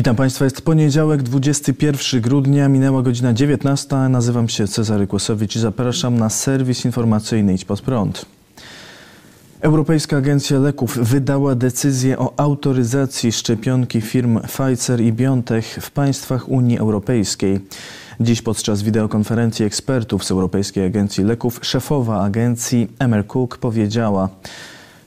Witam Państwa, jest poniedziałek, 21 grudnia, minęła godzina 19. Nazywam się Cezary Kłosowicz i zapraszam na serwis informacyjny Idź Pod Prąd. Europejska Agencja Leków wydała decyzję o autoryzacji szczepionki firm Pfizer i BioNTech w państwach Unii Europejskiej. Dziś podczas wideokonferencji ekspertów z Europejskiej Agencji Leków szefowa agencji Emer Cook powiedziała: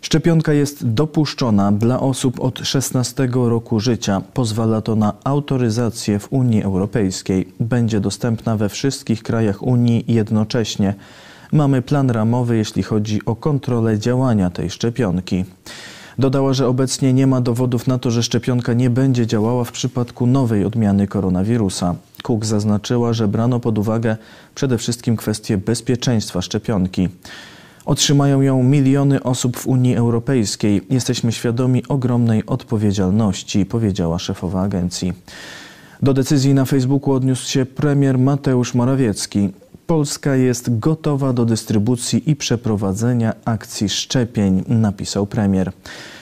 Szczepionka jest dopuszczona dla osób od 16 roku życia. Pozwala to na autoryzację w Unii Europejskiej. Będzie dostępna we wszystkich krajach Unii jednocześnie. Mamy plan ramowy, jeśli chodzi o kontrolę działania tej szczepionki. Dodała, że obecnie nie ma dowodów na to, że szczepionka nie będzie działała w przypadku nowej odmiany koronawirusa. Cook zaznaczyła, że brano pod uwagę przede wszystkim kwestię bezpieczeństwa szczepionki. Otrzymają ją miliony osób w Unii Europejskiej. Jesteśmy świadomi ogromnej odpowiedzialności, powiedziała szefowa agencji. Do decyzji na Facebooku odniósł się premier Mateusz Morawiecki. Polska jest gotowa do dystrybucji i przeprowadzenia akcji szczepień, napisał premier.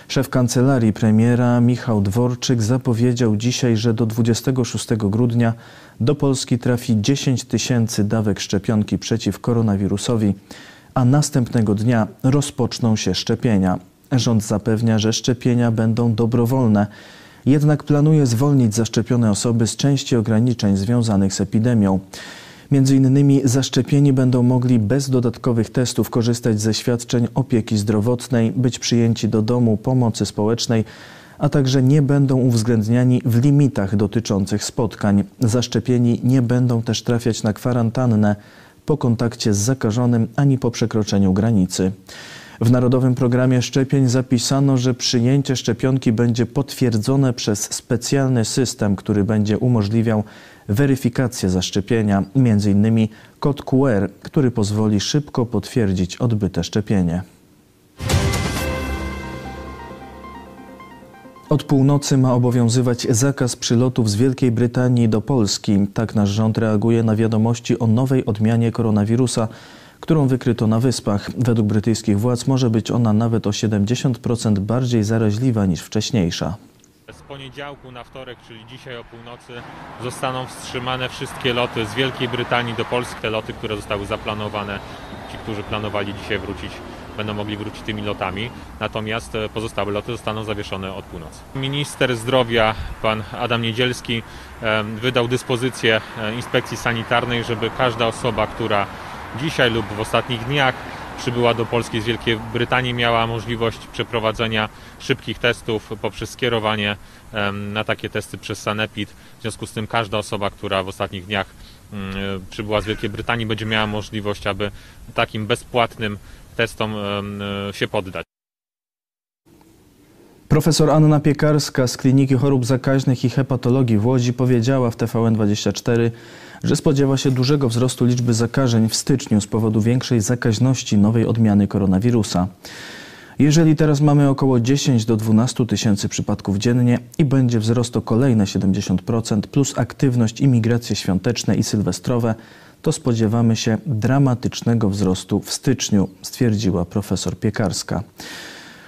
Szef kancelarii premiera Michał Dworczyk zapowiedział dzisiaj, że do 26 grudnia do Polski trafi 10 tysięcy dawek szczepionki przeciw koronawirusowi, a następnego dnia rozpoczną się szczepienia. Rząd zapewnia, że szczepienia będą dobrowolne. Jednak planuje zwolnić zaszczepione osoby z części ograniczeń związanych z epidemią. Między innymi zaszczepieni będą mogli bez dodatkowych testów korzystać ze świadczeń opieki zdrowotnej, być przyjęci do domu pomocy społecznej, a także nie będą uwzględniani w limitach dotyczących spotkań. Zaszczepieni nie będą też trafiać na kwarantannę po kontakcie z zakażonym ani po przekroczeniu granicy. W Narodowym Programie Szczepień zapisano, że przyjęcie szczepionki będzie potwierdzone przez specjalny system, który będzie umożliwiał weryfikację zaszczepienia, m.in. kod QR, który pozwoli szybko potwierdzić odbyte szczepienie. Od północy ma obowiązywać zakaz przylotów z Wielkiej Brytanii do Polski. Tak nasz rząd reaguje na wiadomości o nowej odmianie koronawirusa, którą wykryto na wyspach. Według brytyjskich władz może być ona nawet o 70% bardziej zaraźliwa niż wcześniejsza. Z poniedziałku na wtorek, czyli dzisiaj o północy, zostaną wstrzymane wszystkie loty z Wielkiej Brytanii do Polski. Te loty, które zostały zaplanowane, ci, którzy planowali dzisiaj wrócić, będą mogli wrócić tymi lotami. Natomiast e, pozostałe loty zostaną zawieszone od północy. Minister zdrowia, pan Adam Niedzielski, e, wydał dyspozycję e, inspekcji sanitarnej, żeby każda osoba, która dzisiaj lub w ostatnich dniach przybyła do Polski z Wielkiej Brytanii, miała możliwość przeprowadzenia szybkich testów poprzez skierowanie na takie testy przez Sanepid. W związku z tym każda osoba, która w ostatnich dniach mm, przybyła z Wielkiej Brytanii, będzie miała możliwość, aby takim bezpłatnym testom e, się poddać. Profesor Anna Piekarska z Kliniki Chorób Zakaźnych i Hepatologii w Łodzi powiedziała w TVN24, że spodziewa się dużego wzrostu liczby zakażeń w styczniu z powodu większej zakaźności nowej odmiany koronawirusa. Jeżeli teraz mamy około 10 do 12 tysięcy przypadków dziennie i będzie wzrost o kolejne 70% plus aktywność i migracje świąteczne i sylwestrowe, to spodziewamy się dramatycznego wzrostu w styczniu, stwierdziła profesor Piekarska.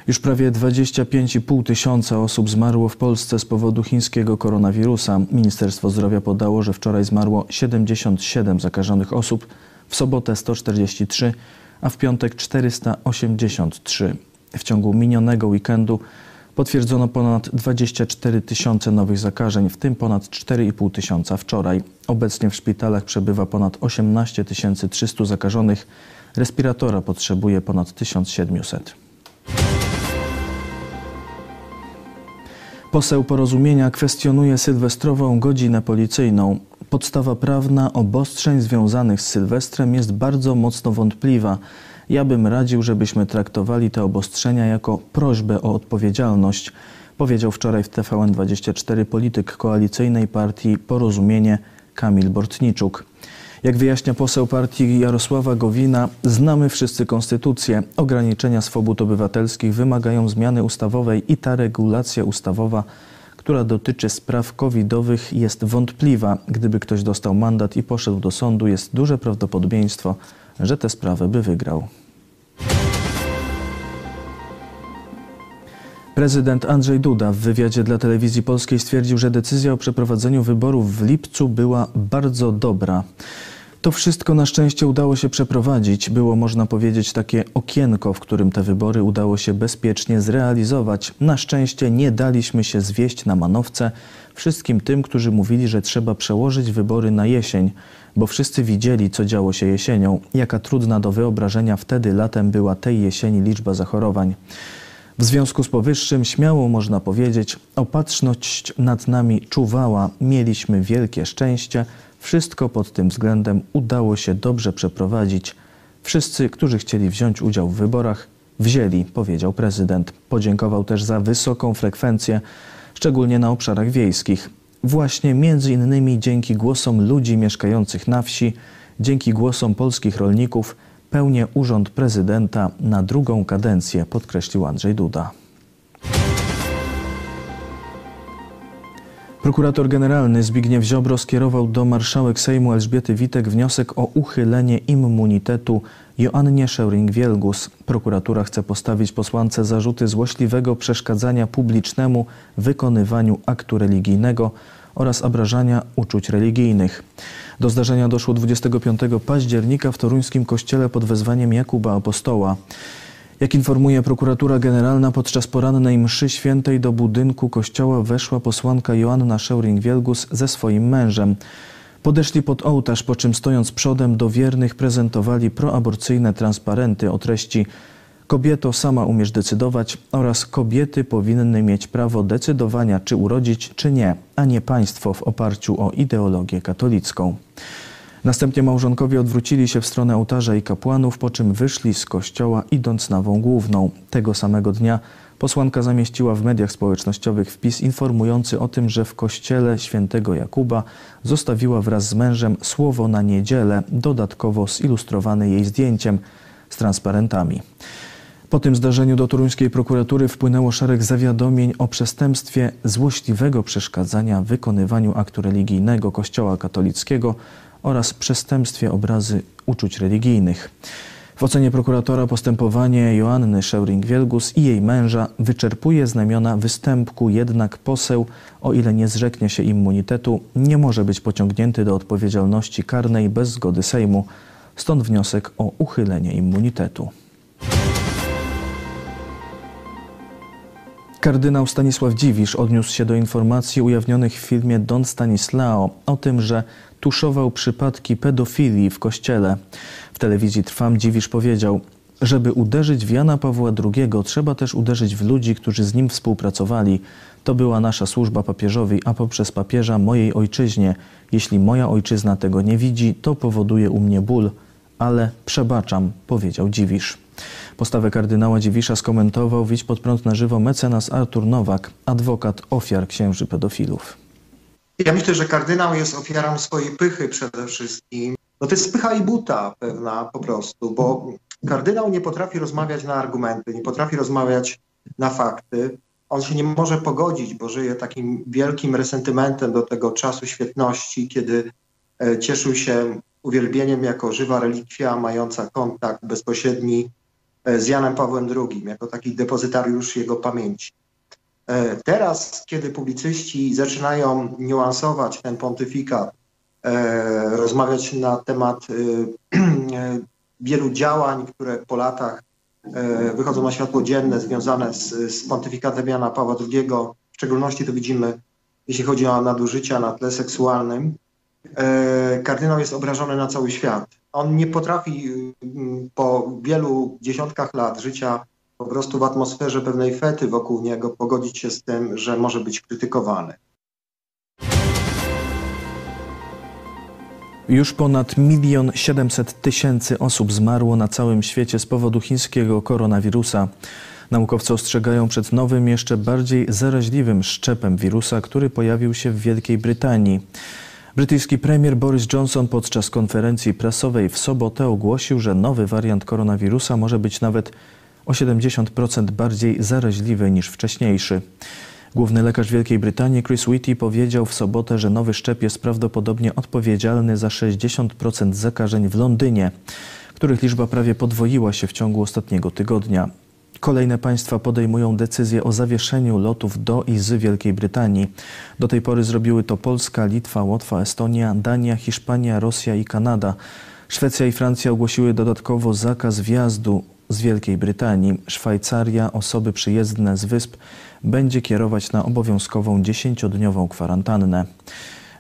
Już prawie 25,5 tysiąca osób zmarło w Polsce z powodu chińskiego koronawirusa. Ministerstwo Zdrowia podało, że wczoraj zmarło 77 zakażonych osób, w sobotę 143, a w piątek 483. W ciągu minionego weekendu potwierdzono ponad 24 tysiące nowych zakażeń, w tym ponad 4,5 tysiąca wczoraj. Obecnie w szpitalach przebywa ponad 18 300 zakażonych. Respiratora potrzebuje ponad 1700. Poseł porozumienia kwestionuje sylwestrową godzinę policyjną. Podstawa prawna obostrzeń związanych z Sylwestrem jest bardzo mocno wątpliwa. Ja bym radził, żebyśmy traktowali te obostrzenia jako prośbę o odpowiedzialność, powiedział wczoraj w TVN24 polityk koalicyjnej partii Porozumienie Kamil Bortniczuk. Jak wyjaśnia poseł partii Jarosława Gowina, znamy wszyscy konstytucję. Ograniczenia swobód obywatelskich wymagają zmiany ustawowej i ta regulacja ustawowa, która dotyczy spraw covidowych, jest wątpliwa. Gdyby ktoś dostał mandat i poszedł do sądu, jest duże prawdopodobieństwo, że tę sprawę by wygrał. Prezydent Andrzej Duda w wywiadzie dla telewizji polskiej stwierdził, że decyzja o przeprowadzeniu wyborów w lipcu była bardzo dobra. To wszystko na szczęście udało się przeprowadzić. Było, można powiedzieć, takie okienko, w którym te wybory udało się bezpiecznie zrealizować. Na szczęście nie daliśmy się zwieść na manowce wszystkim tym, którzy mówili, że trzeba przełożyć wybory na jesień, bo wszyscy widzieli, co działo się jesienią, jaka trudna do wyobrażenia wtedy latem była tej jesieni liczba zachorowań. W związku z powyższym śmiało można powiedzieć, opatrzność nad nami czuwała, mieliśmy wielkie szczęście, wszystko pod tym względem udało się dobrze przeprowadzić. Wszyscy, którzy chcieli wziąć udział w wyborach, wzięli, powiedział prezydent. Podziękował też za wysoką frekwencję, szczególnie na obszarach wiejskich. Właśnie między innymi dzięki głosom ludzi mieszkających na wsi, dzięki głosom polskich rolników, pełnię urząd prezydenta na drugą kadencję, podkreślił Andrzej Duda. Prokurator generalny Zbigniew Ziobro skierował do marszałek Sejmu Elżbiety Witek wniosek o uchylenie immunitetu Joannie Szeuring-Wielgus. Prokuratura chce postawić posłance zarzuty złośliwego przeszkadzania publicznemu wykonywaniu aktu religijnego oraz obrażania uczuć religijnych. Do zdarzenia doszło 25 października w toruńskim kościele pod wezwaniem Jakuba Apostoła. Jak informuje prokuratura generalna, podczas porannej mszy świętej do budynku kościoła weszła posłanka Joanna Szeuring-Wielgus ze swoim mężem. Podeszli pod ołtarz, po czym stojąc przodem do wiernych prezentowali proaborcyjne transparenty o treści Kobieto, sama umiesz decydować oraz kobiety powinny mieć prawo decydowania, czy urodzić, czy nie, a nie państwo w oparciu o ideologię katolicką. Następnie małżonkowie odwrócili się w stronę ołtarza i kapłanów, po czym wyszli z kościoła, idąc nawą główną. Tego samego dnia posłanka zamieściła w mediach społecznościowych wpis informujący o tym, że w kościele świętego Jakuba zostawiła wraz z mężem słowo na niedzielę, dodatkowo zilustrowane jej zdjęciem z transparentami. Po tym zdarzeniu do toruńskiej prokuratury wpłynęło szereg zawiadomień o przestępstwie złośliwego przeszkadzania w wykonywaniu aktu religijnego Kościoła katolickiego oraz przestępstwie obrazy uczuć religijnych. W ocenie prokuratora postępowanie Joanny Szeuring-Wielgus i jej męża wyczerpuje znamiona występku, jednak poseł, o ile nie zrzeknie się immunitetu, nie może być pociągnięty do odpowiedzialności karnej bez zgody Sejmu. Stąd wniosek o uchylenie immunitetu. Kardynał Stanisław Dziwisz odniósł się do informacji ujawnionych w filmie Don Stanislao o tym, że tuszował przypadki pedofilii w kościele. W telewizji Trwam Dziwisz powiedział, żeby uderzyć w Jana Pawła II, trzeba też uderzyć w ludzi, którzy z nim współpracowali. To była nasza służba papieżowi, a poprzez papieża mojej ojczyźnie. Jeśli moja ojczyzna tego nie widzi, to powoduje u mnie ból, ale przebaczam, powiedział Dziwisz. Postawę kardynała Dziwisza skomentował Widź pod prąd na żywo mecenas Artur Nowak, adwokat ofiar księży pedofilów. Ja myślę, że kardynał jest ofiarą swojej pychy przede wszystkim. No to jest pycha i buta pewna po prostu, bo kardynał nie potrafi rozmawiać na argumenty, nie potrafi rozmawiać na fakty. On się nie może pogodzić, bo żyje takim wielkim resentymentem do tego czasu świetności, kiedy e, cieszył się uwielbieniem jako żywa relikwia mająca kontakt bezpośredni e, z Janem Pawłem II, jako taki depozytariusz jego pamięci. E, teraz, kiedy publicyści zaczynają niuansować ten pontyfikat, e, rozmawiać na temat wielu działań, które po latach wychodzą na światło dzienne, związane z, z pontyfikatem Jana Pawła II, w szczególności to widzimy, jeśli chodzi o nadużycia na tle seksualnym, kardynał jest obrażony na cały świat. On nie potrafi mm, po wielu dziesiątkach lat życia po prostu w atmosferze pewnej fety wokół niego pogodzić się z tym, że może być krytykowany. Już ponad milion siedemset tysięcy osób zmarło na całym świecie z powodu chińskiego koronawirusa. Naukowcy ostrzegają przed nowym, jeszcze bardziej zaraźliwym szczepem wirusa, który pojawił się w Wielkiej Brytanii. Brytyjski premier Boris Johnson podczas konferencji prasowej w sobotę ogłosił, że nowy wariant koronawirusa może być nawet o 70% bardziej zaraźliwy niż wcześniejszy. Główny lekarz Wielkiej Brytanii Chris Whitty powiedział w sobotę, że nowy szczep jest prawdopodobnie odpowiedzialny za 60% zakażeń w Londynie, których liczba prawie podwoiła się w ciągu ostatniego tygodnia. Kolejne państwa podejmują decyzję o zawieszeniu lotów do i z Wielkiej Brytanii. Do tej pory zrobiły to Polska, Litwa, Łotwa, Estonia, Dania, Hiszpania, Rosja i Kanada. Szwecja i Francja ogłosiły dodatkowo zakaz wjazdu z Wielkiej Brytanii. Szwajcaria osoby przyjezdne z wysp będzie kierować na obowiązkową 10-dniową kwarantannę.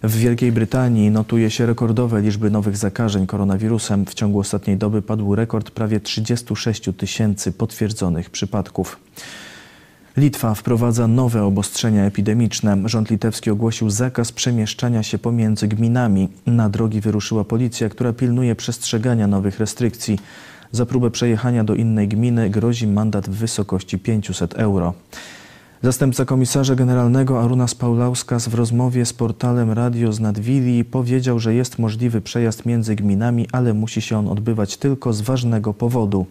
W Wielkiej Brytanii notuje się rekordowe liczby nowych zakażeń koronawirusem. W ciągu ostatniej doby padł rekord prawie 36 tysięcy potwierdzonych przypadków. Litwa wprowadza nowe obostrzenia epidemiczne. Rząd litewski ogłosił zakaz przemieszczania się pomiędzy gminami. Na drogi wyruszyła policja, która pilnuje przestrzegania nowych restrykcji. Za próbę przejechania do innej gminy grozi mandat w wysokości 500 euro. Zastępca komisarza generalnego Arunas Paulauskas w rozmowie z portalem Radio z Nadwili powiedział, że jest możliwy przejazd między gminami, ale musi się on odbywać tylko z ważnego powodu.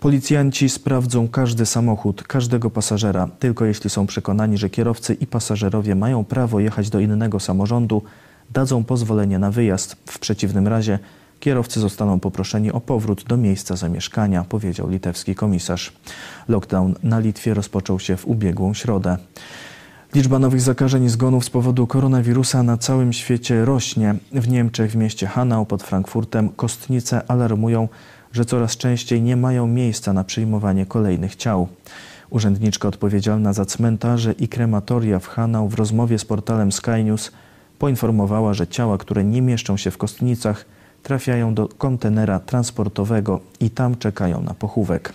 Policjanci sprawdzą każdy samochód, każdego pasażera, tylko jeśli są przekonani, że kierowcy i pasażerowie mają prawo jechać do innego samorządu, dadzą pozwolenie na wyjazd. W przeciwnym razie Kierowcy zostaną poproszeni o powrót do miejsca zamieszkania, powiedział litewski komisarz. Lockdown na Litwie rozpoczął się w ubiegłą środę. Liczba nowych zakażeń i zgonów z powodu koronawirusa na całym świecie rośnie. W Niemczech, w mieście Hanau pod Frankfurtem, kostnice alarmują, że coraz częściej nie mają miejsca na przyjmowanie kolejnych ciał. Urzędniczka odpowiedzialna za cmentarze i krematoria w Hanau w rozmowie z portalem Sky News poinformowała, że ciała, które nie mieszczą się w kostnicach, trafiają do kontenera transportowego i tam czekają na pochówek.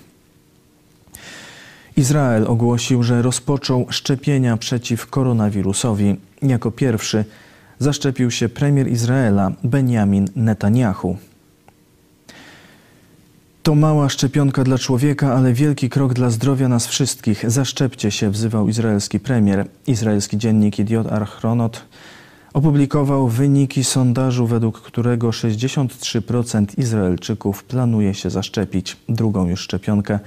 Izrael ogłosił, że rozpoczął szczepienia przeciw koronawirusowi. Jako pierwszy zaszczepił się premier Izraela Benjamin Netanyahu. To mała szczepionka dla człowieka, ale wielki krok dla zdrowia nas wszystkich. Zaszczepcie się, wzywał izraelski premier. Izraelski dziennik Idiot Archronot opublikował wyniki sondażu, według którego 63% Izraelczyków planuje się zaszczepić. Drugą już szczepionkę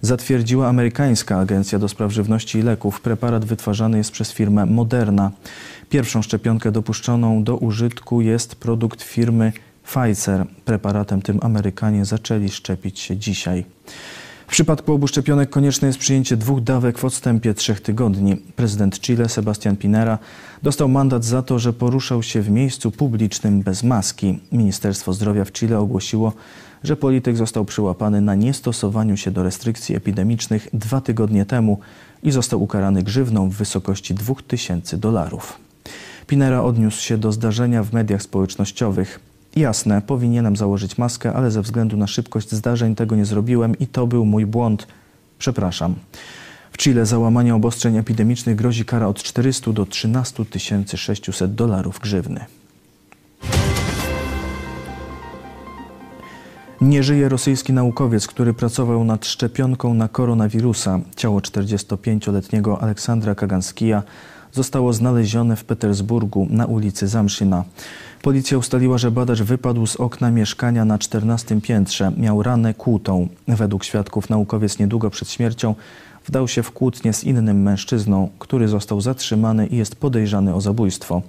zatwierdziła amerykańska Agencja do Spraw Żywności i Leków. Preparat wytwarzany jest przez firmę Moderna. Pierwszą szczepionkę dopuszczoną do użytku jest produkt firmy Pfizer. Preparatem tym Amerykanie zaczęli szczepić się dzisiaj. W przypadku obu szczepionek konieczne jest przyjęcie dwóch dawek w odstępie trzech tygodni. Prezydent Chile Sebastian Pinera dostał mandat za to, że poruszał się w miejscu publicznym bez maski. Ministerstwo Zdrowia w Chile ogłosiło, że polityk został przyłapany na niestosowaniu się do restrykcji epidemicznych dwa tygodnie temu i został ukarany grzywną w wysokości 2000 dolarów. Pinera odniósł się do zdarzenia w mediach społecznościowych. Jasne, powinienem założyć maskę, ale ze względu na szybkość zdarzeń tego nie zrobiłem i to był mój błąd. Przepraszam. W Chile za łamanie obostrzeń epidemicznych grozi kara od 400 do 13 600 dolarów grzywny. Nie żyje rosyjski naukowiec, który pracował nad szczepionką na koronawirusa. Ciało 45-letniego Aleksandra Kaganskija zostało znalezione w Petersburgu na ulicy Zamszyna. Policja ustaliła, że badacz wypadł z okna mieszkania na 14 piętrze. Miał ranę kłutą. Według świadków naukowiec niedługo przed śmiercią wdał się w kłótnię z innym mężczyzną, który został zatrzymany i jest podejrzany o zabójstwo.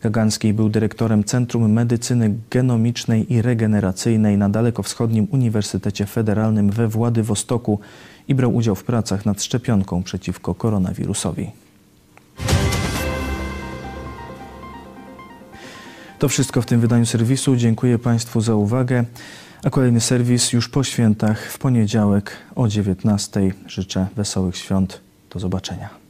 Kaganski był dyrektorem Centrum Medycyny Genomicznej i Regeneracyjnej na Dalekowschodnim Uniwersytecie Federalnym we Władywostoku i brał udział w pracach nad szczepionką przeciwko koronawirusowi. To wszystko w tym wydaniu serwisu. Dziękuję Państwu za uwagę. A kolejny serwis już po świętach w poniedziałek o 19:00. Życzę wesołych świąt. Do zobaczenia.